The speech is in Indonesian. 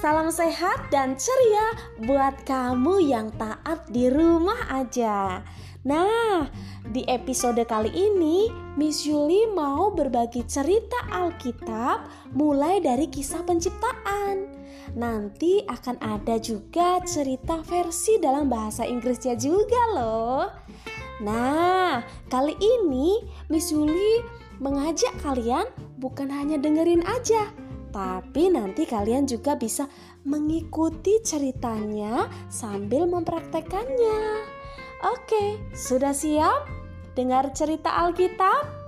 Salam sehat dan ceria buat kamu yang taat di rumah aja. Nah, di episode kali ini Miss Yuli mau berbagi cerita Alkitab mulai dari kisah penciptaan. Nanti akan ada juga cerita versi dalam bahasa Inggrisnya juga loh. Nah, kali ini Miss Yuli mengajak kalian bukan hanya dengerin aja, tapi nanti kalian juga bisa mengikuti ceritanya sambil mempraktekannya. Oke, sudah siap dengar cerita Alkitab?